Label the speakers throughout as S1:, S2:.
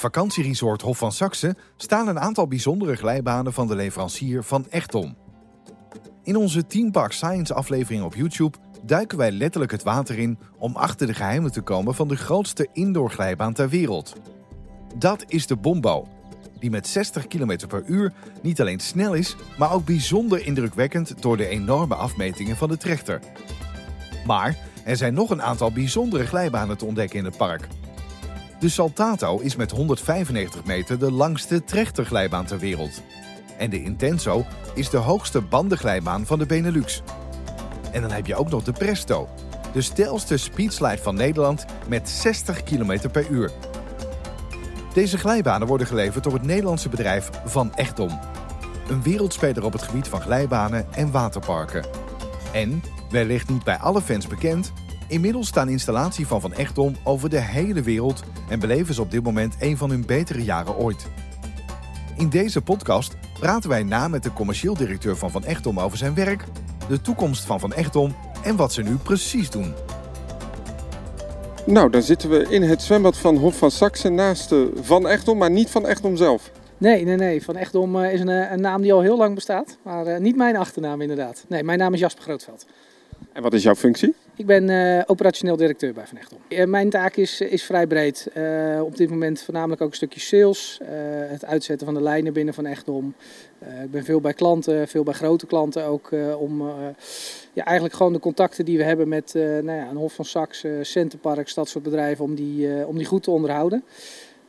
S1: Vakantieresort Hof van Saxe staan een aantal bijzondere glijbanen van de leverancier van Echtom. In onze Team Park Science aflevering op YouTube duiken wij letterlijk het water in om achter de geheimen te komen van de grootste indoor glijbaan ter wereld. Dat is de Bombo, die met 60 km per uur niet alleen snel is, maar ook bijzonder indrukwekkend door de enorme afmetingen van de trechter. Maar er zijn nog een aantal bijzondere glijbanen te ontdekken in het park. De Saltato is met 195 meter de langste trechterglijbaan ter wereld. En de Intenso is de hoogste bandenglijbaan van de Benelux. En dan heb je ook nog de Presto, de stelste speedslide van Nederland met 60 km per uur. Deze glijbanen worden geleverd door het Nederlandse bedrijf Van Echtom. Een wereldspeler op het gebied van glijbanen en waterparken. En, wellicht niet bij alle fans bekend, inmiddels staan installatie van Van Echtom over de hele wereld en beleven ze op dit moment een van hun betere jaren ooit. In deze podcast praten wij na met de commercieel directeur van Van Echtom over zijn werk, de toekomst van Van Echtom en wat ze nu precies doen.
S2: Nou, dan zitten we in het zwembad van Hof van Saxe naast uh, Van Echtom, maar niet Van Echtom zelf.
S3: Nee, nee, nee. Van Echtom uh, is een, een, naam die al heel lang bestaat, maar uh, niet mijn achternaam inderdaad. Nee, mijn naam is Jasper Grootveld.
S2: En wat is jouw functie?
S3: Ik ben uh, operationeel directeur bij Van Echtom. Uh, mijn taak is, is vrij breed. Op dit moment voornamelijk ook een stukje sales, het uitzetten van de lijnen binnen Van Echtom. ik ben veel bij klanten, veel bij grote klanten ook, om ja, eigenlijk gewoon de contacten die we hebben met nou ja, een Hof van Saxe, Centerpark, dat soort bedrijven, om die, om die goed te onderhouden.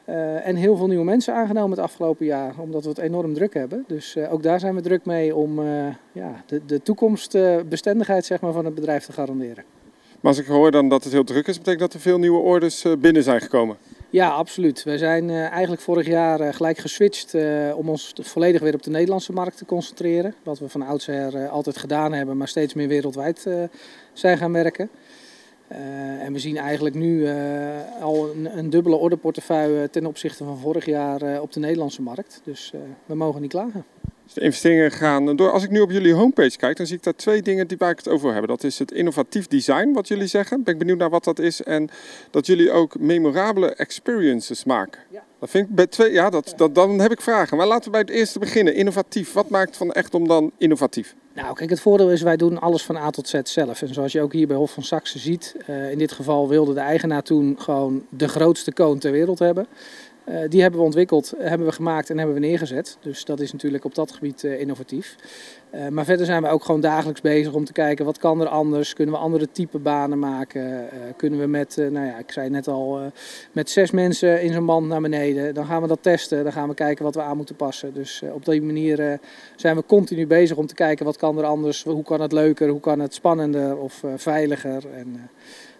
S3: Uh, en heel veel nieuwe mensen aangenomen het afgelopen jaar, omdat we het enorm druk hebben. Dus uh, ook daar zijn we druk mee om uh, ja, de, de toekomstbestendigheid zeg maar, van het bedrijf te garanderen.
S2: Maar als ik hoor dan dat het heel druk is, betekent dat er veel nieuwe orders binnen zijn gekomen?
S3: Ja, absoluut. We zijn eigenlijk vorig jaar gelijk geswitcht om ons volledig weer op de Nederlandse markt te concentreren. Wat we van oudsher altijd gedaan hebben, maar steeds meer wereldwijd zijn gaan werken. Uh, en we zien eigenlijk nu uh, al een, een, dubbele orderportefeuille ten opzichte van vorig jaar op de Nederlandse markt. Dus we mogen niet klagen.
S2: Dus de investeringen gaan door. Als ik nu op jullie homepage kijk, dan zie ik daar twee dingen die waar ik het over wil hebben. Dat is het innovatief design, wat jullie zeggen. Ben ik benieuwd naar wat dat is. En dat jullie ook memorabele experiences maken. Ja. Dat vind ik bij twee, ja, dat, dat, dan heb ik vragen. Maar laten we bij het eerste beginnen. Innovatief. Wat maakt van echt om dan innovatief?
S3: Nou, kijk, het voordeel is wij doen alles van A tot Z zelf. En zoals je ook hier bij Hof van Saxe ziet, uh, in dit geval wilde de eigenaar toen gewoon de grootste koon ter wereld hebben. Uh, die hebben we ontwikkeld, hebben we gemaakt en hebben we neergezet. Dus dat is natuurlijk op dat gebied uh, innovatief. Uh, maar verder zijn we ook gewoon dagelijks bezig om te kijken wat kan er anders. Kunnen we andere type banen maken? kunnen we met, nou ja, ik zei net al, met zes mensen in zo'n band naar beneden. Dan gaan we dat testen. Dan gaan we kijken wat we aan moeten passen. Dus op die manier zijn we continu bezig om te kijken wat kan er anders. Hoe kan het leuker? Hoe kan het spannender of veiliger? En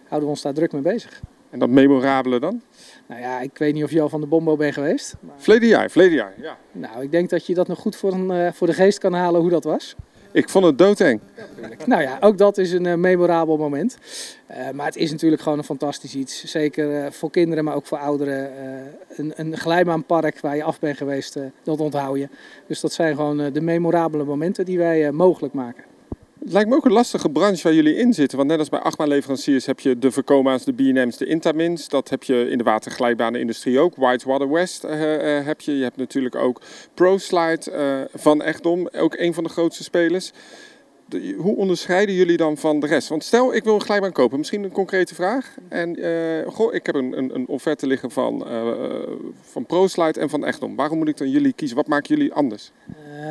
S3: houden we ons daar druk mee bezig.
S2: En dat memorabele dan?
S3: Nou ja, ik weet niet of je al van de Bombo bent geweest.
S2: Maar... Verleden jaar, verleden jaar, ja.
S3: Nou, ik denk dat je dat nog goed voor, een, uh, voor de geest kan halen hoe dat was.
S2: Ik vond het doodeng.
S3: nou ja, ook dat is een uh, memorabel moment. Uh, maar het is natuurlijk gewoon een fantastisch iets. Zeker voor kinderen, maar ook voor ouderen. een, een glijbaanpark waar je af bent geweest, dat onthoud je. Dus dat zijn gewoon de memorabele momenten die wij mogelijk maken.
S2: Het lijkt me ook een lastige branche waar jullie in zitten. Want net als bij Achma-leveranciers heb je de Vercoma's, de B&M's, de Intamins. Dat heb je in de waterglijbanenindustrie ook. Whitewater West uh, uh, heb je. Je hebt natuurlijk ook ProSlide uh, van Echtdom, ook een van de grootste spelers. Hoe onderscheiden jullie dan van de rest? Want stel, ik wil een glijbaan kopen. Misschien een concrete vraag. En goh, ik heb een, een, een offerte liggen van, van ProSlide en van Echtdom. Waarom moet ik dan jullie kiezen? Wat maken jullie anders?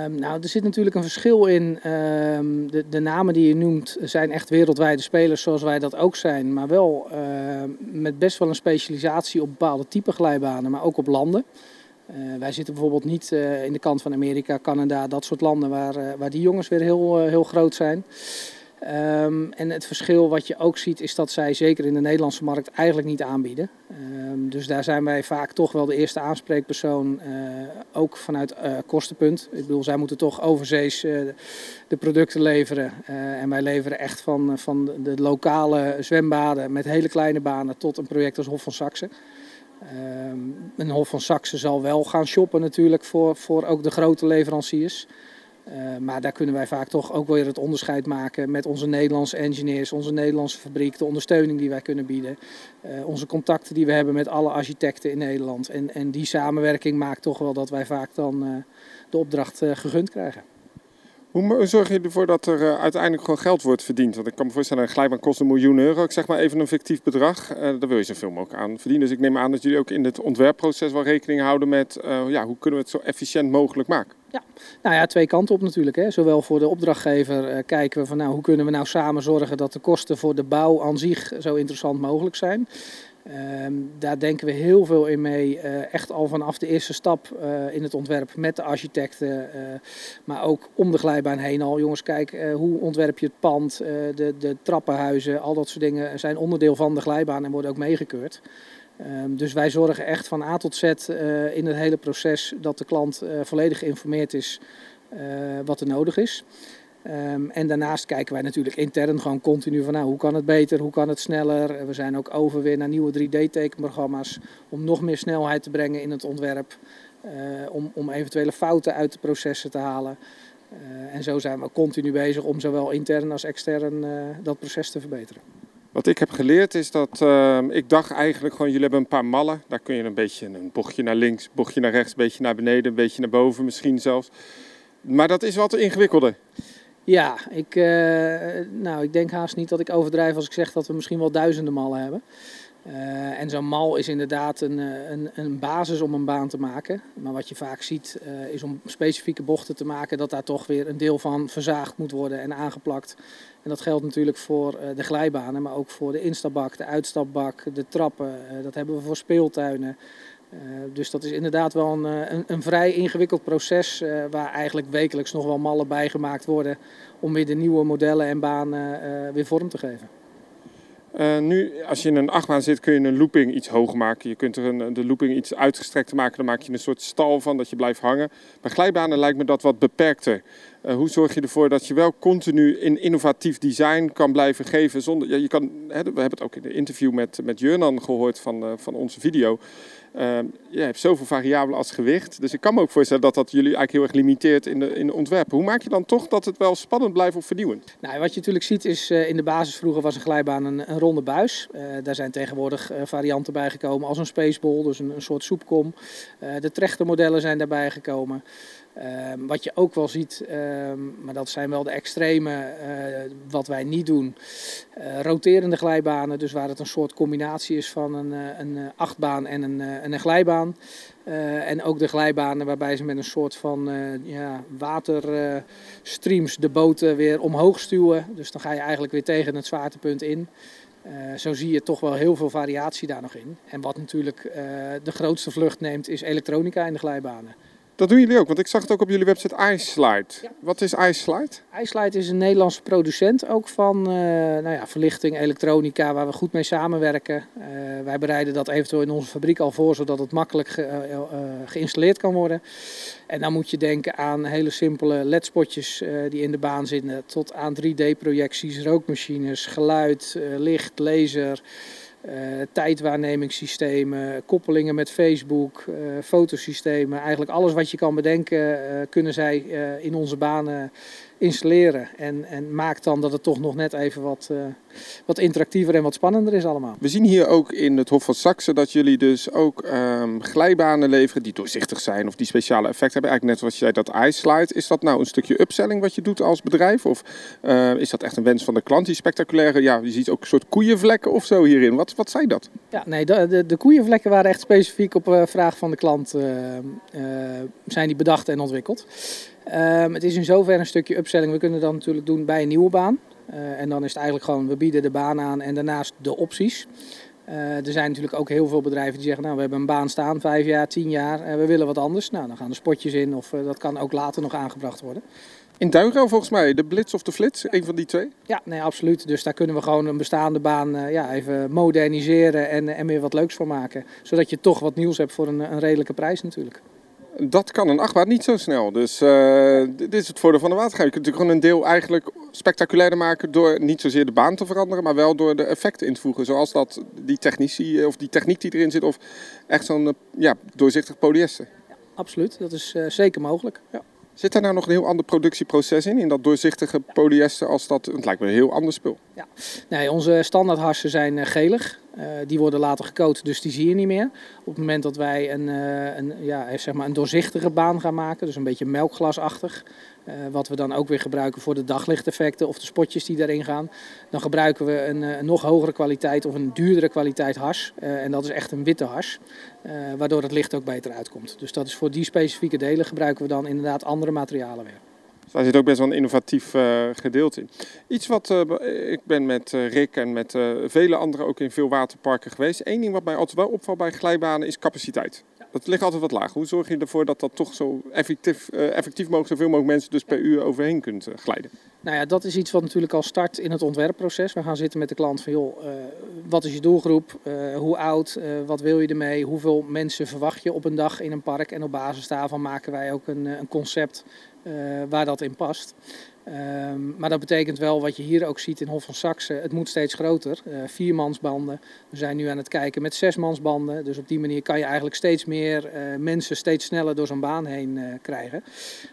S3: Um, nou, er zit natuurlijk een verschil in. Um, de, de, namen die je noemt zijn echt wereldwijde spelers zoals wij dat ook zijn. Maar wel uh, met best wel een specialisatie op bepaalde type glijbanen, maar ook op landen. Uh, wij zitten bijvoorbeeld niet uh, in de kant van Amerika, Canada, dat soort landen waar, uh, waar die jongens weer heel, heel groot zijn. Um, en het verschil wat je ook ziet is dat zij zeker in de Nederlandse markt eigenlijk niet aanbieden. Um, dus daar zijn wij vaak toch wel de eerste aanspreekpersoon, ook vanuit kostenpunt. Ik bedoel, zij moeten toch overzees de producten leveren. en wij leveren echt van, van de lokale zwembaden met hele kleine banen tot een project als Hof van Saxe. Um, een Hof van Saxe zal wel gaan shoppen natuurlijk voor, voor ook de grote leveranciers. maar daar kunnen wij vaak toch ook weer het onderscheid maken met onze Nederlandse engineers, onze Nederlandse fabriek, de ondersteuning die wij kunnen bieden, onze contacten die we hebben met alle architecten in Nederland. En, en die samenwerking maakt toch wel dat wij vaak dan de opdracht gegund krijgen.
S2: Hoe zorg je ervoor dat er uh, uiteindelijk gewoon geld wordt verdiend? Want ik kan me voorstellen, een glijbaan kost een miljoen euro. Ik zeg maar even een fictief bedrag. Uh, daar wil je zoveel mogelijk aan verdienen. Dus ik neem aan dat jullie ook in het ontwerpproces wel rekening houden met... Uh, ja, hoe kunnen we het zo efficiënt mogelijk maken?
S3: Ja, nou ja, twee kanten op natuurlijk. Hè. Zowel voor de opdrachtgever kijken we van nou, hoe kunnen we nou samen zorgen dat de kosten voor de bouw aan zich zo interessant mogelijk zijn. Um, daar denken we heel veel in mee, uh, echt al vanaf de eerste stap uh, in het ontwerp met de architecten, uh, maar ook om de glijbaan heen al. Jongens, kijk, hoe ontwerp je het pand, de, de trappenhuizen, al dat soort dingen zijn onderdeel van de glijbaan en worden ook meegekeurd. Um, dus wij zorgen echt van A tot Z in het hele proces dat de klant volledig geïnformeerd is wat er nodig is. Um, en daarnaast kijken wij natuurlijk intern gewoon continu van nou, hoe kan het beter, hoe kan het sneller. We zijn ook over weer naar nieuwe 3D-tekenprogramma's om nog meer snelheid te brengen in het ontwerp. Uh, om, om eventuele fouten uit de processen te halen. Uh, en zo zijn we continu bezig om zowel intern als extern dat proces te verbeteren.
S2: Wat ik heb geleerd is dat ehm, ik dacht eigenlijk gewoon, jullie hebben een paar mallen. Daar kun je een beetje een bochtje naar links, bochtje naar rechts, een beetje naar beneden, een beetje naar boven misschien zelfs. Maar dat is wat ingewikkelder.
S3: Ja, ik, uh, nou, ik denk haast niet dat ik overdrijf als ik zeg dat we misschien wel duizenden mallen hebben. Uh, en zo'n mal is inderdaad een, eh, een, een, basis om een baan te maken. Maar wat je vaak ziet is om specifieke bochten te maken dat daar toch weer een deel van verzaagd moet worden en aangeplakt. En dat geldt natuurlijk voor de glijbanen, maar ook voor de instapbak, de uitstapbak, de trappen. dat hebben we voor speeltuinen. Uh, dus dat is inderdaad wel een, eh, een, een vrij ingewikkeld proces uh, waar eigenlijk wekelijks nog wel mallen bijgemaakt worden om weer de nieuwe modellen en banen weer vorm te geven.
S2: nu, als je in een achtbaan zit, kun je een looping iets hoger maken. Je kunt er een, de looping iets uitgestrekter maken. Dan maak je een soort stal van dat je blijft hangen. Bij glijbanen lijkt me dat wat beperkter. hoe zorg je ervoor dat je wel continu in innovatief design kan blijven geven? Zonder, ja, je kan, hè, we hebben het ook in de interview met, met Jurnan gehoord van, van onze video. Uh, je hebt zoveel variabelen als gewicht. Dus ik kan me ook voorstellen dat dat jullie eigenlijk heel erg limiteert in de, in de ontwerpen. Hoe maak je dan toch dat het wel spannend blijft of vernieuwend?
S3: Nou, wat je natuurlijk ziet is uh, in de basis vroeger was een glijbaan een, een ronde buis. Uh, daar zijn tegenwoordig uh, varianten bij gekomen als een spaceball, dus een, een soort soepkom. de trechtermodellen zijn daarbij gekomen. Um, wat je ook wel ziet, um, maar dat zijn wel de extreme, uh, wat wij niet doen. Uh, roterende glijbanen, dus waar het een soort combinatie is van een, uh, een achtbaan en een, en een glijbaan. en ook de glijbanen waarbij ze met een soort van ja, waterstreams de boten weer omhoog stuwen. Dus dan ga je eigenlijk weer tegen het zwaartepunt in. zo zie je toch wel heel veel variatie daar nog in. En wat natuurlijk de grootste vlucht neemt, is elektronica in de glijbanen.
S2: Dat doen jullie ook, want ik zag het ook op jullie website iSlide. Ja. Wat is iSlide?
S3: iSlide is een Nederlandse producent ook van uh, nou ja, verlichting, elektronica, waar we goed mee samenwerken. Uh, wij bereiden dat eventueel in onze fabriek al voor, zodat het makkelijk ge, uh, geïnstalleerd kan worden. En dan moet je denken aan hele simpele ledspotjes die in de baan zitten, tot aan 3D-projecties, rookmachines, geluid, licht, laser... Uh, tijdwaarnemingssystemen, koppelingen met Facebook, uh, fotosystemen. Eigenlijk alles wat je kan bedenken uh, kunnen zij in onze banen installeren. En, en maakt dan dat het toch nog net even wat, wat interactiever en wat spannender is allemaal.
S2: We zien hier ook in het Hof van Saxe dat jullie dus ook um, glijbanen leveren die doorzichtig zijn of die speciale effecten hebben. Eigenlijk net zoals je zei, dat iSlide. Is dat nou een stukje upselling wat je doet als bedrijf? Of uh, is dat echt een wens van de klant? Die spectaculaire, ja, je ziet ook een soort koeienvlekken of zo hierin. Wat, wat zijn dat?
S3: Ja, nee, de, de, de koeienvlekken waren echt specifiek op uh, vraag van de klant zijn die bedacht en ontwikkeld. Um, het is in zoverre een stukje upselling. We kunnen dat natuurlijk doen bij een nieuwe baan. Uh, en dan is het eigenlijk gewoon, we bieden de baan aan en daarnaast de opties. Uh, er zijn natuurlijk ook heel veel bedrijven die zeggen, nou we hebben een baan staan, vijf jaar, tien jaar, en we willen wat anders. Nou, dan gaan er spotjes in of uh, dat kan ook later nog aangebracht worden.
S2: In Duingraaf volgens mij, de Blitz of de Flits, een van die twee?
S3: Ja, nee, absoluut. Dus daar kunnen we gewoon een bestaande baan uh, ja, even moderniseren en, en weer wat leuks van maken. Zodat je toch wat nieuws hebt voor een, een redelijke prijs natuurlijk
S2: dat kan een achtbaan niet zo snel. Dus uh, dit is het voordeel van de watergaan. Je kunt natuurlijk gewoon een deel eigenlijk spectaculairder maken door niet zozeer de baan te veranderen, maar wel door de effecten in te voegen. Zoals dat die technici eh, of die techniek die erin zit, of echt zo'n uh, ja, doorzichtig polyester.
S3: Ja, absoluut, dat is uh, zeker mogelijk. Ja.
S2: Zit daar nou nog een heel ander productieproces in, in dat doorzichtige polyester, als dat, het lijkt me een heel ander spul.
S3: Ja, nee, onze standaardharsen zijn gelig. Uh, die worden later gecoat, dus die zie je niet meer. Op het moment dat wij een, uh, een, ja, zeg maar een doorzichtige baan gaan maken, dus een beetje melkglasachtig, uh, wat we dan ook weer gebruiken voor de daglichteffecten of de spotjes die daarin gaan, dan gebruiken we een, een nog hogere kwaliteit of een duurdere kwaliteit hars. en dat is echt een witte hars, waardoor het licht ook beter uitkomt. Dus dat is voor die specifieke delen gebruiken we dan inderdaad andere materialen weer.
S2: Dus daar zit ook best wel een innovatief uh, gedeelte in. Iets wat uh, ik ben met uh, Rick en met vele anderen ook in veel waterparken geweest. Eén ding wat mij altijd wel opvalt bij glijbanen is capaciteit. Dat ligt altijd wat laag. Hoe zorg je ervoor dat dat toch zo effectief, effectief mogelijk zoveel mogelijk mensen dus per uur overheen kunt glijden?
S3: Nou ja, dat is iets wat natuurlijk al start in het ontwerpproces. We gaan zitten met de klant van, joh, wat is je doelgroep? hoe oud? wat wil je ermee? Hoeveel mensen verwacht je op een dag in een park? En op basis daarvan maken wij ook een, een concept waar dat in past. Um, maar dat betekent wel wat je hier ook ziet in Hof van Saxe. Het moet steeds groter. Uh, viermansbanden. We zijn nu aan het kijken met zesmansbanden. Dus op die manier kan je eigenlijk steeds meer uh, mensen steeds sneller door zo'n baan heen krijgen.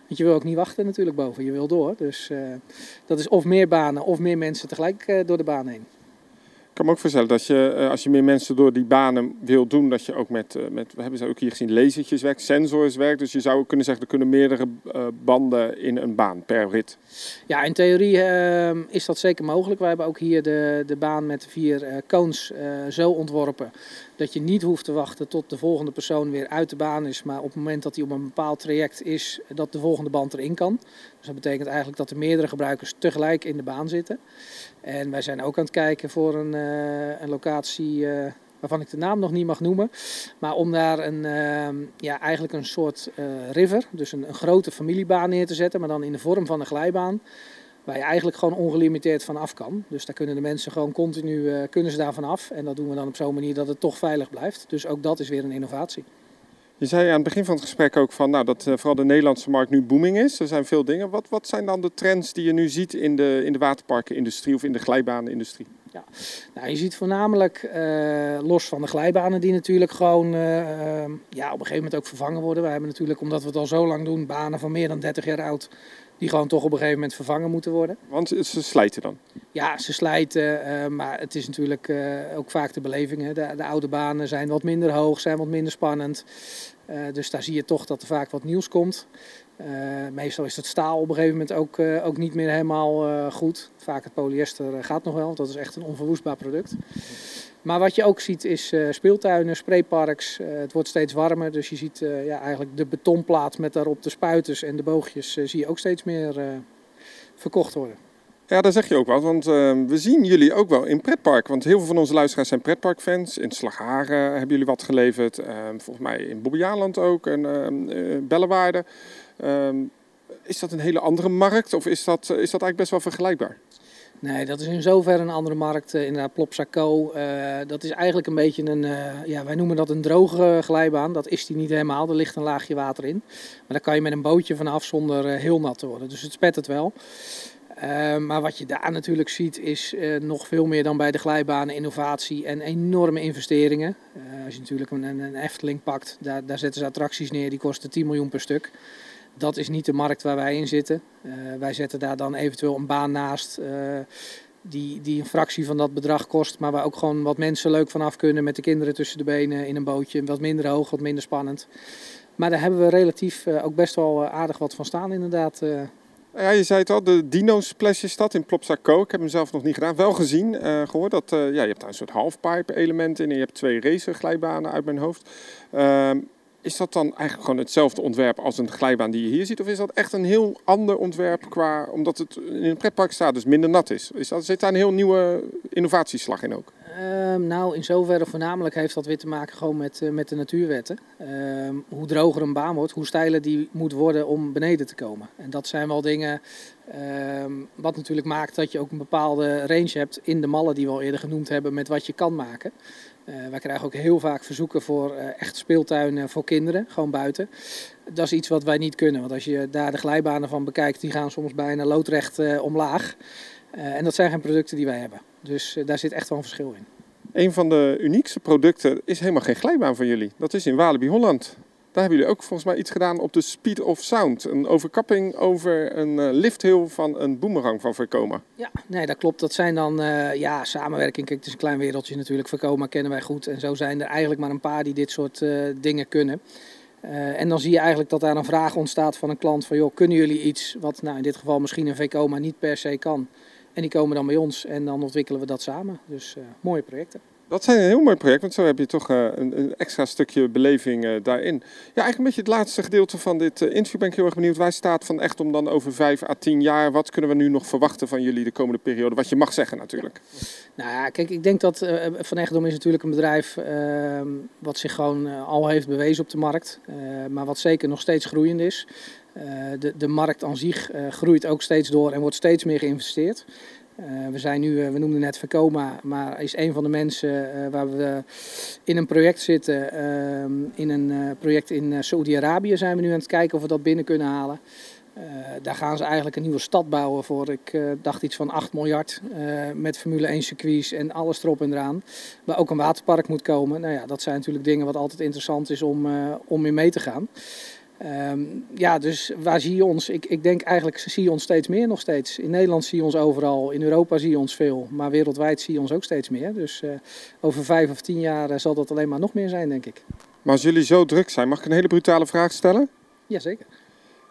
S3: Want je wil ook niet wachten natuurlijk boven. Je wil door. Dus dat is of meer banen of meer mensen tegelijk door de baan heen
S2: kan me ook voorstellen dat je, eh, als je meer mensen door die banen wil doen, dat je ook met, eh, met we hebben ze ook hier gezien, lasertjes werkt, sensors werkt. Dus je zou kunnen zeggen, er kunnen meerdere eh, banden in een baan per rit.
S3: Ja, in theorie uh, is dat zeker mogelijk. We hebben ook hier de, de baan met vier uh, cones zo ontworpen dat je niet hoeft te wachten tot de volgende persoon weer uit de baan is. Maar op het moment dat hij op een bepaald traject is, dat de volgende band erin kan. Dus dat betekent eigenlijk dat er meerdere gebruikers tegelijk in de baan zitten. En wij zijn ook aan het kijken voor een, uh, een locatie uh, waarvan ik de naam nog niet mag noemen. Maar om daar een, uh, ja, eigenlijk een soort river, dus een, een grote familiebaan neer te zetten, maar dan in de vorm van een glijbaan waar je eigenlijk gewoon ongelimiteerd van af kan. Dus daar kunnen de mensen gewoon continu uh, kunnen ze daarvan af. En dat doen we dan op zo'n manier dat het toch veilig blijft. Dus ook dat is weer een innovatie.
S2: Je zei aan het begin van het gesprek ook van, nou, dat uh, vooral de Nederlandse markt nu booming is. Er zijn veel dingen. Wat, wat zijn dan de trends die je nu ziet in de, in de waterparkenindustrie of in de glijbanenindustrie?
S3: Ja, nou, je ziet voornamelijk uh, los van de glijbanen die natuurlijk gewoon ja, op een gegeven moment ook vervangen worden. We hebben natuurlijk, omdat we het al zo lang doen, banen van meer dan 30 jaar oud die gewoon toch op een gegeven moment vervangen moeten worden.
S2: Want ze slijten dan?
S3: Ja, ze slijten, uh, maar het is natuurlijk uh, ook vaak de beleving. Hè. De, de, oude banen zijn wat minder hoog, zijn wat minder spannend. Uh, dus daar zie je toch dat er vaak wat nieuws komt. meestal is het staal op een gegeven moment ook, ook niet meer helemaal goed. Vaak het polyester gaat nog wel, want dat is echt een onverwoestbaar product. Maar wat je ook ziet is uh, speeltuinen, sprayparks. Uh, het wordt steeds warmer, dus je ziet uh, ja, eigenlijk de betonplaat met daarop de spuiters en de boogjes zie je ook steeds meer verkocht worden.
S2: Ja, daar zeg je ook wat, want we zien jullie ook wel in pretpark. Want heel veel van onze luisteraars zijn pretparkfans. In Slagharen hebben jullie wat geleverd. volgens mij in Bobbejaanland ook en. Ehm, is dat een hele andere markt of is dat, is dat eigenlijk best wel vergelijkbaar?
S3: Nee, dat is in zoverre een andere markt. Uh, inderdaad, Plopsaco. Uh, dat is eigenlijk een beetje een, uh, ja, wij noemen dat een droge glijbaan. Dat is die niet helemaal, er ligt een laagje water in. Maar daar kan je met een bootje vanaf zonder heel nat te worden. Dus het spet het wel. maar wat je daar natuurlijk ziet is nog veel meer dan bij de glijbanen innovatie en enorme investeringen. als je natuurlijk een, een Efteling pakt, daar, daar zetten ze attracties neer die kosten 10 miljoen per stuk dat is niet de markt waar wij in zitten. Uh, wij zetten daar dan eventueel een baan naast uh, die, die een fractie van dat bedrag kost, maar waar ook gewoon wat mensen leuk vanaf kunnen met de kinderen tussen de benen in een bootje. Wat minder hoog, wat minder spannend. Maar daar hebben we relatief uh, ook best wel aardig wat van staan inderdaad.
S2: Ja, je zei het al, de Dino Splash is in Plopsaco. Ik heb hem zelf nog niet gedaan. Wel gezien, gehoord dat ja, je hebt daar een soort halfpipe element in en je hebt twee racerglijbanen uit mijn hoofd. Ehm, is dat dan eigenlijk gewoon hetzelfde ontwerp als een glijbaan die je hier ziet? Of is dat echt een heel ander ontwerp qua, omdat het in een pretpark staat, dus minder nat is? is dat, zit daar een heel nieuwe innovatieslag in ook?
S3: Um, nou, in zoverre voornamelijk heeft dat weer te maken gewoon met, uh, met de natuurwetten. Um, hoe droger een baan wordt, hoe steiler die moet worden om beneden te komen. En dat zijn wel dingen um, wat natuurlijk maakt dat je ook een bepaalde range hebt in de mallen die we al eerder genoemd hebben met wat je kan maken. Uh, wij krijgen ook heel vaak verzoeken voor uh, echt speeltuinen voor kinderen, gewoon buiten. Dat is iets wat wij niet kunnen, want als je daar de glijbanen van bekijkt, die gaan soms bijna loodrecht uh, omlaag. en dat zijn geen producten die wij hebben. Dus daar zit echt wel een verschil in.
S2: Een van de uniekste producten is helemaal geen glijbaan van jullie. Dat is in Walibi Holland. Daar hebben jullie ook volgens mij iets gedaan op de Speed of Sound. Een overkapping over een uh, lifthill van een boomerang van Vercoma.
S3: Ja, nee, dat klopt. Dat zijn dan uh, ja, samenwerking. Kijk, het is een klein wereldje natuurlijk. Vercoma kennen wij goed. En zo zijn er eigenlijk maar een paar die dit soort uh, dingen kunnen. En dan zie je eigenlijk dat daar een vraag ontstaat van een klant van joh, kunnen jullie iets wat nou in dit geval misschien een VCOMA niet per se kan. En die komen dan bij ons en dan ontwikkelen we dat samen. Dus mooie projecten.
S2: Dat zijn een heel mooi project, want zo heb je toch uh, een, extra stukje beleving uh, daarin. Ja, eigenlijk een beetje het laatste gedeelte van dit uh, interview ben ik heel erg benieuwd. Waar staat van echt om dan over vijf à tien jaar? Wat kunnen we nu nog verwachten van jullie de komende periode? Wat je mag zeggen natuurlijk.
S3: Nou ja, kijk, ik denk dat Van Echtdom is natuurlijk een bedrijf ehm, wat zich gewoon al heeft bewezen op de markt. maar wat zeker nog steeds groeiend is. de, de markt aan zich groeit ook steeds door en wordt steeds meer geïnvesteerd. Uh, we zijn nu, uh, we noemden net Vercoma, maar is een van de mensen uh, waar we in een project zitten. Ehm, in een project in Saoedi-Arabië zijn we nu aan het kijken of we dat binnen kunnen halen. daar gaan ze eigenlijk een nieuwe stad bouwen voor, ik dacht iets van 8 miljard. met Formule 1 circuits en alles erop en eraan. Waar ook een waterpark moet komen. Nou ja, dat zijn natuurlijk dingen wat altijd interessant is om, om in mee te gaan. Um, ja, dus waar zie je ons? Ik, ik denk eigenlijk zie je ons steeds meer nog steeds. In Nederland zie je ons overal, in Europa zie je ons veel, maar wereldwijd zie je ons ook steeds meer. Dus uh, over vijf of tien jaar uh, zal dat alleen maar nog meer zijn, denk ik.
S2: Maar als jullie zo druk zijn, mag ik een hele brutale vraag stellen?
S3: Jazeker.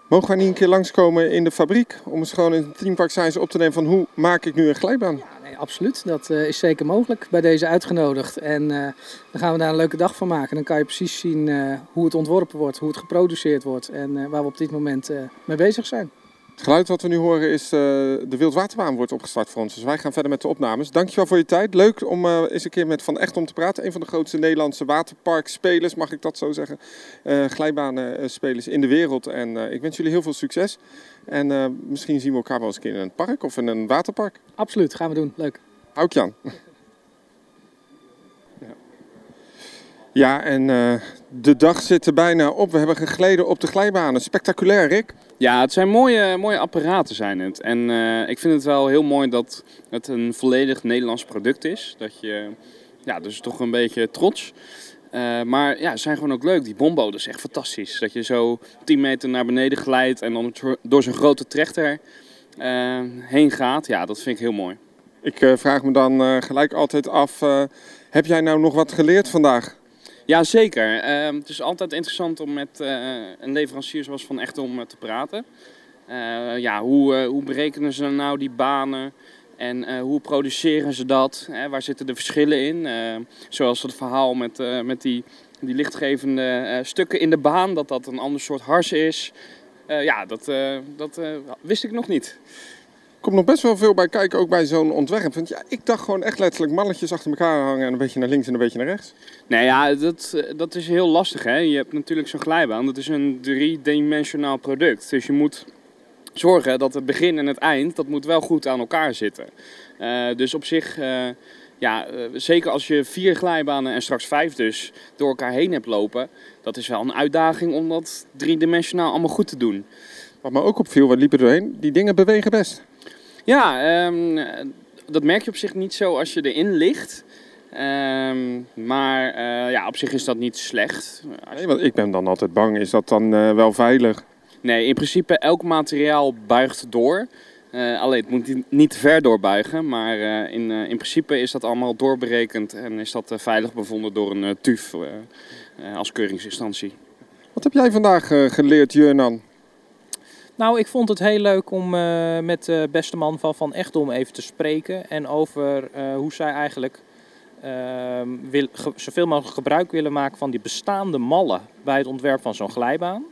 S2: Mogen wij niet een keer langskomen in de fabriek om eens gewoon in Teampark Science op te nemen van hoe maak ik nu een glijbaan?
S3: Ja, nee, absoluut. Dat uh, is zeker mogelijk. Bij deze uitgenodigd. En uh, dan gaan we daar een leuke dag van maken. Dan kan je precies zien uh, hoe het ontworpen wordt, hoe het geproduceerd wordt en waar we op dit moment mee bezig zijn.
S2: Het geluid wat we nu horen is uh, de Wildwaterbaan wordt opgestart voor ons. Dus wij gaan verder met de opnames. Dankjewel voor je tijd. Leuk om uh, eens een keer met Van Echt om te praten. Een van de grootste Nederlandse waterparkspelers, mag ik dat zo zeggen. Uh, glijbanenspelers in de wereld. En ik wens jullie heel veel succes. En misschien zien we elkaar wel eens een keer in een park of in een waterpark.
S3: Absoluut, gaan we doen. Leuk.
S2: Houd Jan. Ja, en uh, de dag zit er bijna op. We hebben gegleden op de glijbanen. Spectaculair, Rick.
S4: Ja, het zijn mooie, mooie apparaten zijn het. En uh, ik vind het wel heel mooi dat het een volledig Nederlands product is. Dat je, ja, dus toch een beetje trots. Uh, maar ja, ze zijn gewoon ook leuk. Die bombo, dat is echt fantastisch. Dat je zo 10 meter naar beneden glijdt en dan door zo'n grote trechter heen gaat. Ja, dat vind ik heel mooi.
S2: Ik vraag me dan gelijk altijd af, heb jij nou nog wat geleerd vandaag?
S4: Ja, zeker. Uh, het is altijd interessant om met uh, een leverancier zoals Van Echt om te praten. Uh, ja, hoe, hoe berekenen ze nou die banen en hoe produceren ze dat? waar zitten de verschillen in? zoals het verhaal met, met die, die lichtgevende stukken in de baan, dat dat een ander soort hars is. ja, dat, dat wist ik nog niet
S2: komt nog best wel veel bij kijken, ook bij zo'n ontwerp. Want ja, ik dacht gewoon echt letterlijk mannetjes achter elkaar hangen en een beetje naar links en een beetje naar rechts.
S4: Nee, ja, dat, dat is heel lastig. Hè? Je hebt natuurlijk zo'n glijbaan, dat is een driedimensionaal product. Dus je moet zorgen dat het begin en het eind, dat moet wel goed aan elkaar zitten. Uh, dus op zich, uh, ja, uh, zeker als je vier glijbanen en straks vijf dus door elkaar heen hebt lopen, dat is wel een uitdaging om dat driedimensionaal allemaal goed te doen.
S2: Wat me ook opviel, wat liepen doorheen, die dingen bewegen best.
S4: Ja, um, dat merk je op zich niet zo als je erin ligt. Um, maar uh, ja, op zich is dat niet slecht.
S2: Nee, want ik ben dan altijd bang, is dat dan uh, wel veilig?
S4: Nee, in principe elk materiaal buigt door. Uh, alleen het moet niet te ver doorbuigen, maar in, in principe is dat allemaal doorberekend en is dat veilig bevonden door een TUF als keuringsinstantie.
S2: Wat heb jij vandaag geleerd, Jurnan?
S5: Nou, ik vond het heel leuk om uh, met de beste man van Van Echtdom even te spreken. En over uh, hoe zij eigenlijk wil, zoveel mogelijk gebruik willen maken van die bestaande mallen bij het ontwerp van zo'n glijbaan.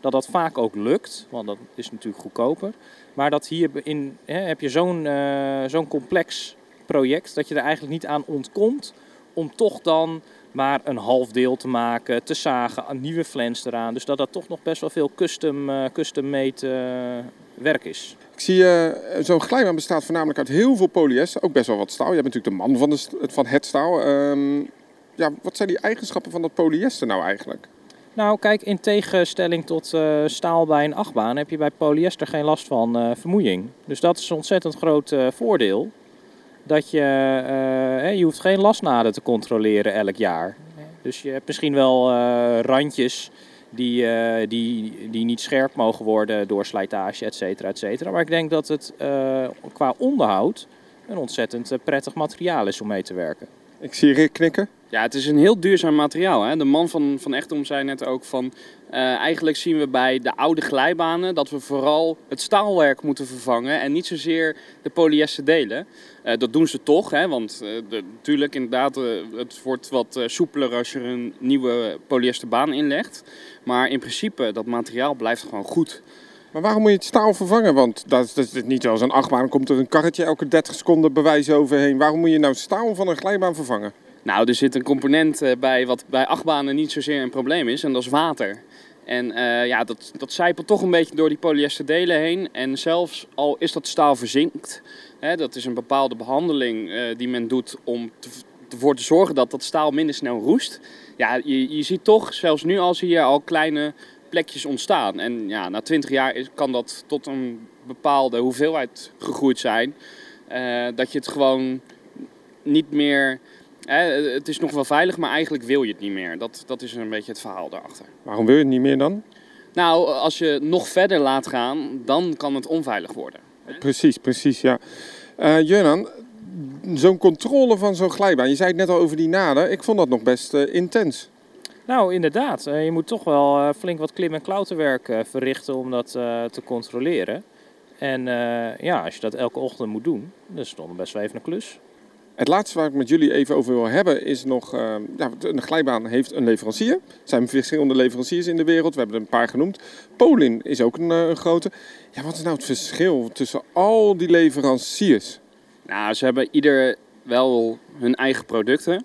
S5: Dat dat vaak ook lukt, want dat is natuurlijk goedkoper. Maar dat hierin hè, heb je zo'n zo'n complex project dat je er eigenlijk niet aan ontkomt om toch dan maar een half deel te maken, te zagen, een nieuwe flens eraan. Dus dat dat toch nog best wel veel custom, uh, custom made uh, werk is.
S2: Ik zie, uh, zo'n glijbaan bestaat voornamelijk uit heel veel polyester, ook best wel wat staal. Je bent natuurlijk de man van, de, van het staal. Um, ja, wat zijn die eigenschappen van dat polyester nou eigenlijk?
S5: Nou, kijk, in tegenstelling tot uh, staal bij een achtbaan heb je bij polyester geen last van uh, vermoeiing. Dus dat is een ontzettend groot uh, voordeel dat je, uh, je hoeft geen lasnaden te controleren elk jaar. Dus je hebt misschien wel uh, randjes die, eh, die, die niet scherp mogen worden door slijtage, et cetera, et cetera. Maar ik denk dat het eh, qua onderhoud een ontzettend eh, prettig materiaal is om mee te werken.
S2: Ik zie Rick knikken.
S4: Ja, het is een heel duurzaam materiaal. Hè? De man van, van Echtom zei net ook van... eh, eigenlijk zien we bij de oude glijbanen dat we vooral het staalwerk moeten vervangen en niet zozeer de polyester delen. Eh, dat doen ze toch, hè? want eh, de- natuurlijk inderdaad, het wordt wat soepeler als je een nieuwe polyesterbaan inlegt. Maar in principe, dat materiaal blijft gewoon goed.
S2: Maar waarom moet je het staal vervangen? Want dat dat is niet zoals een achtbaan. Komt er een karretje elke 30 seconden bewijs overheen. Waarom moet je nou staal van een glijbaan vervangen?
S4: Nou, er zit een component eh, bij wat bij achtbanen niet zozeer een probleem is en dat is water. En eh, ja, dat, dat zijpelt toch een beetje door die polyesterdelen heen. En zelfs al is dat staal verzinkt, hè, dat is een bepaalde behandeling eh, die men doet om te, ervoor te zorgen dat dat staal minder snel roest. Ja, je, je ziet toch, zelfs nu al zie je al kleine plekjes ontstaan. En ja, na 20 jaar kan dat tot een bepaalde hoeveelheid gegroeid zijn. eh, dat je het gewoon niet meer Hè, het is nog wel veilig, maar eigenlijk wil je het niet meer. Dat, dat is een beetje het verhaal daarachter.
S2: Waarom wil je het niet meer dan?
S4: Nou, als je nog verder laat gaan, dan kan het onveilig worden.
S2: Precies, precies, ja. Eh Jurnan, zo'n controle van zo'n glijbaan. Je zei het net al over die naden. Ik vond dat nog best eh, intens.
S5: Nou, inderdaad. Eh, je moet toch wel eh, flink wat klim- en klauterwerk eh, verrichten om dat eh, te controleren. En eh, ja, als je dat elke ochtend moet doen, dan is het toch best wel even een klus.
S2: Het laatste waar ik met jullie even over wil hebben is nog... eh, ja, een glijbaan heeft een leverancier. Er zijn verschillende leveranciers in de wereld. We hebben er een paar genoemd. Polin is ook een, eh, een grote. Ja, wat is nou het verschil tussen al die leveranciers?
S4: Nou, ze hebben ieder wel hun eigen producten.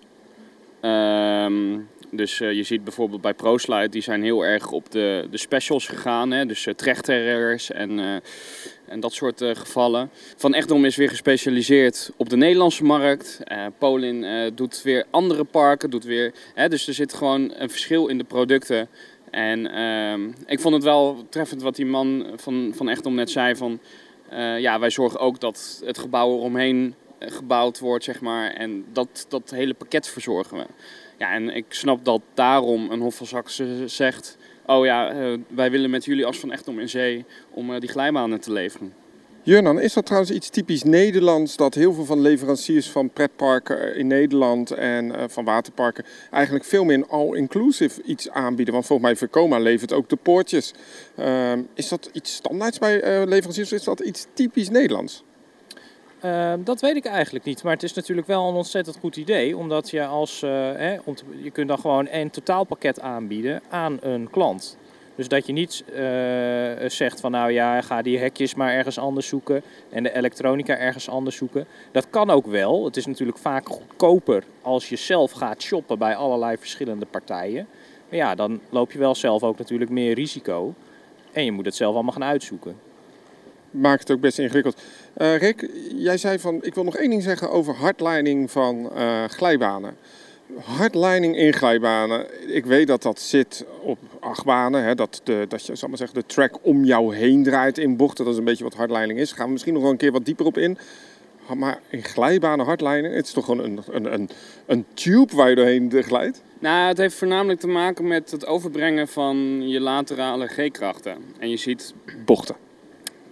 S4: Ehm, dus eh, je ziet bijvoorbeeld bij ProSlide, die zijn heel erg op de, de specials gegaan. Hè? Dus uh, en, eh, en dat soort gevallen. Van Echtdom is weer gespecialiseerd op de Nederlandse markt. Polin doet weer andere parken. Doet weer, hè? Dus er zit gewoon een verschil in de producten. En ehm, ik vond het wel treffend wat die man van, van Echtdom net zei van... ja, wij zorgen ook dat het gebouw eromheen gebouwd wordt, zeg maar. En dat, dat hele pakket verzorgen we. Ja, en ik snap dat daarom een Hof van Saxe zegt... Oh ja, eh, wij willen met jullie als Van Echtom in zee om eh, die glijbanen te leveren.
S2: Jurnan, is dat trouwens iets typisch Nederlands dat heel veel van leveranciers van pretparken in Nederland en eh, van waterparken eigenlijk veel meer een all-inclusive iets aanbieden? Want volgens mij Vercoma levert ook de poortjes. Ehm, is dat iets standaards bij eh, leveranciers of is dat iets typisch Nederlands?
S5: Uh, dat weet ik eigenlijk niet, maar het is natuurlijk wel een ontzettend goed idee, omdat je als, uh, hè, om je kunt dan gewoon een totaalpakket aanbieden aan een klant. Dus dat je niet uh, zegt van nou ja, ga die hekjes maar ergens anders zoeken en de elektronica ergens anders zoeken. Dat kan ook wel. Het is natuurlijk vaak goedkoper als je zelf gaat shoppen bij allerlei verschillende partijen. Maar ja, dan loop je wel zelf ook natuurlijk meer risico. En je moet het zelf allemaal gaan uitzoeken.
S2: Maakt het ook best ingewikkeld. Uh, Rick, jij zei van ik wil nog één ding zeggen over hardlining van uh, glijbanen. Hardlining in glijbanen. Ik weet dat dat zit op achtbanen. Hè, dat, de, dat je zal maar zeggen, de track om jou heen draait in bochten. Dat is een beetje wat hardlining is. Gaan we misschien nog wel een keer wat dieper op in. Maar in glijbanen hardlining, het is toch gewoon een, een, een, een tube waar je doorheen glijdt?
S4: Nou, het heeft voornamelijk te maken met het overbrengen van je laterale G-krachten. En je ziet...
S2: Bochten.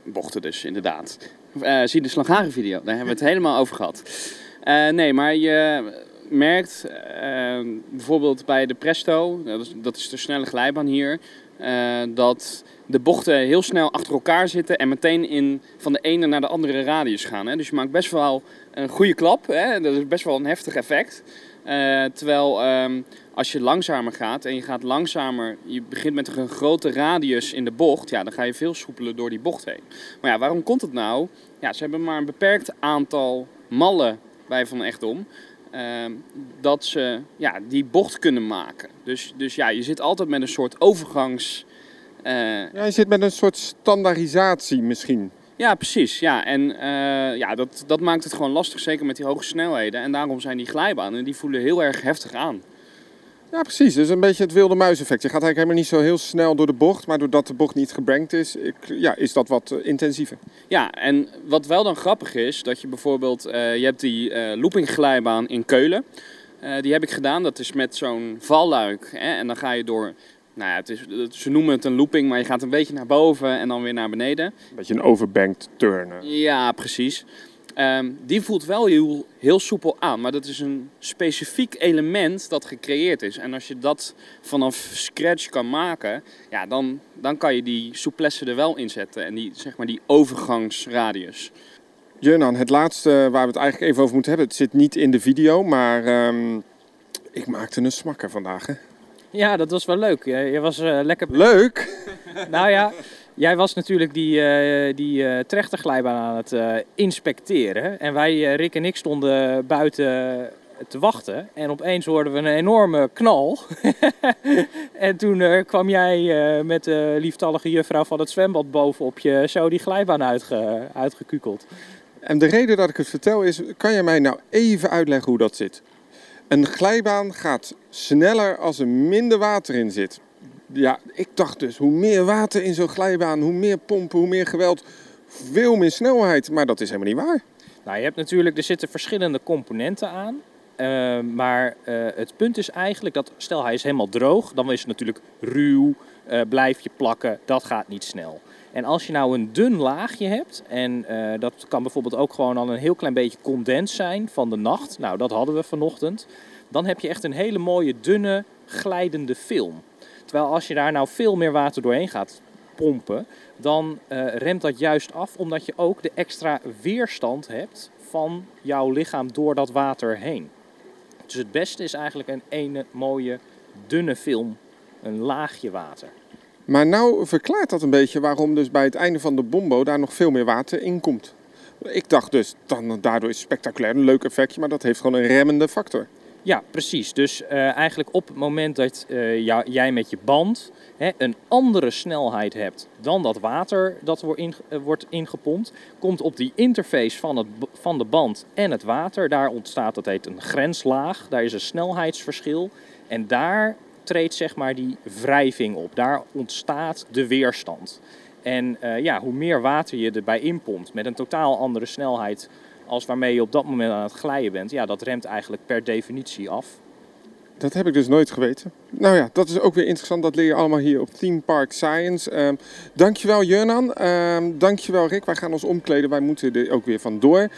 S4: Bochten dus, inderdaad. Uh, zie de slagharenvideo, daar hebben we het helemaal over gehad. Uh, nee, maar je merkt uh, bijvoorbeeld bij de Presto, dat is, dat is de snelle glijbaan hier, dat de bochten heel snel achter elkaar zitten en meteen in, van de ene naar de andere radius gaan. Hè? Dus je maakt best wel een goede klap, hè? dat is best wel een heftig effect. Terwijl um, als je langzamer gaat en je gaat langzamer, je begint met een grote radius in de bocht, ja, dan ga je veel soepeler door die bocht heen. Maar ja, waarom komt het nou? Ja, ze hebben maar een beperkt aantal mallen bij Van Echtom. Uh, dat ze ja, die bocht kunnen maken. Dus, dus ja, je zit altijd met een soort overgangs.
S2: Uh... ja, je zit met een soort standaardisatie misschien.
S4: Ja, precies. Ja, en uh, ja, dat, dat maakt het gewoon lastig, zeker met die hoge snelheden. En daarom zijn die glijbanen, die voelen heel erg heftig aan.
S2: Ja, precies. Dus een beetje het wilde muiseffect. Je gaat eigenlijk helemaal niet zo heel snel door de bocht, maar doordat de bocht niet gebrankt is, ik, ja, is dat wat uh, intensiever.
S4: Ja, en wat wel dan grappig is, dat je bijvoorbeeld, uh, je hebt die uh, loopingglijbaan in Keulen. die heb ik gedaan, dat is met zo'n valluik. Hè, en dan ga je door Nou ja, het is, ze noemen het een looping, maar je gaat een beetje naar boven en dan weer naar beneden.
S2: Een beetje een overbanked turnen.
S4: Ja, precies. Ehm, die voelt wel heel, heel soepel aan, maar dat is een specifiek element dat gecreëerd is. En als je dat vanaf scratch kan maken, ja, dan, dan kan je die souplesse er wel in zetten. En die, zeg maar, die overgangsradius.
S2: Jurnan, het laatste waar we het eigenlijk even over moeten hebben. Het zit niet in de video, maar ehm, ik maakte een smakker vandaag. Hè?
S5: Ja, dat was wel leuk. Je, je was eh, lekker...
S2: Leuk!
S5: Nou ja, jij was natuurlijk die, eh, die eh, trechterglijbaan aan het eh, inspecteren. En wij, Rick en ik, stonden buiten te wachten. En opeens hoorden we een enorme knal. en toen kwam jij met de lieftallige juffrouw van het zwembad bovenop je zo die glijbaan uitge, uitgekukeld.
S2: En de reden dat ik het vertel is, kan je mij nou even uitleggen hoe dat zit? Een glijbaan gaat sneller als er minder water in zit. Ja, ik dacht dus, hoe meer water in zo'n glijbaan, hoe meer pompen, hoe meer geweld, veel meer snelheid. Maar dat is helemaal niet waar.
S5: Nou, je hebt natuurlijk, er zitten verschillende componenten aan. Eh, maar eh, het punt is eigenlijk dat, stel hij is helemaal droog, dan is het natuurlijk ruw, eh, blijf je plakken, dat gaat niet snel. En als je nou een dun laagje hebt, en eh, dat kan bijvoorbeeld ook gewoon al een heel klein beetje condens zijn van de nacht, nou dat hadden we vanochtend, dan heb je echt een hele mooie dunne glijdende film. Terwijl als je daar nou veel meer water doorheen gaat pompen, dan eh, remt dat juist af, omdat je ook de extra weerstand hebt van jouw lichaam door dat water heen. Dus het beste is eigenlijk een ene mooie dunne film, een laagje water.
S2: Maar nou verklaart dat een beetje waarom dus bij het einde van de bombo daar nog veel meer water in komt. Ik dacht dus, dan, daardoor is het spectaculair een leuk effectje, maar dat heeft gewoon een remmende factor.
S5: Ja, precies. Dus eh, eigenlijk op het moment dat eh, jij met je band hè, een andere snelheid hebt dan dat water dat wordt, eh, ingepompt, komt op die interface van, het, van de band en het water, daar ontstaat dat heet een grenslaag, daar is een snelheidsverschil en daar treedt zeg maar die wrijving op, daar ontstaat de weerstand. En ja, hoe meer water je erbij inpompt met een totaal andere snelheid als waarmee je op dat moment aan het glijden bent, ja, dat remt eigenlijk per definitie af.
S2: Dat heb ik dus nooit geweten. Nou ja, dat is ook weer interessant. Dat leer je allemaal hier op Theme Park Science. Ehm dankjewel Jurnan. Ehm dankjewel Rick. Wij gaan ons omkleden. Wij moeten er ook weer vandoor.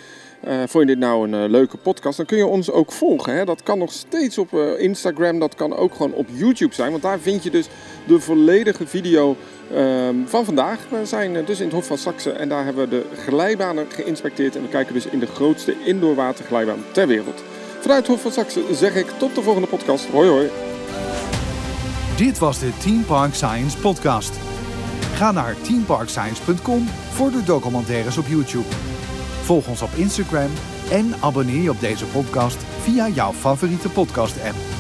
S2: Eh vond je dit nou een eh, leuke podcast? Dan kun je ons ook volgen. Hè? Dat kan nog steeds op eh, Instagram. Dat kan ook gewoon op YouTube zijn. Want daar vind je dus de volledige video ehm, van vandaag. We zijn dus in het Hof van Saxe. En daar hebben we de glijbanen geïnspecteerd. En we kijken dus in de grootste indoor waterglijbaan ter wereld. Vanuit Hof van Saxe zeg ik tot de volgende podcast. Hoi hoi.
S1: Dit was de Team Park Science podcast. Ga naar teamparkscience.com voor de documentaires op YouTube. Volg ons op Instagram en abonneer je op deze podcast via jouw favoriete podcast app.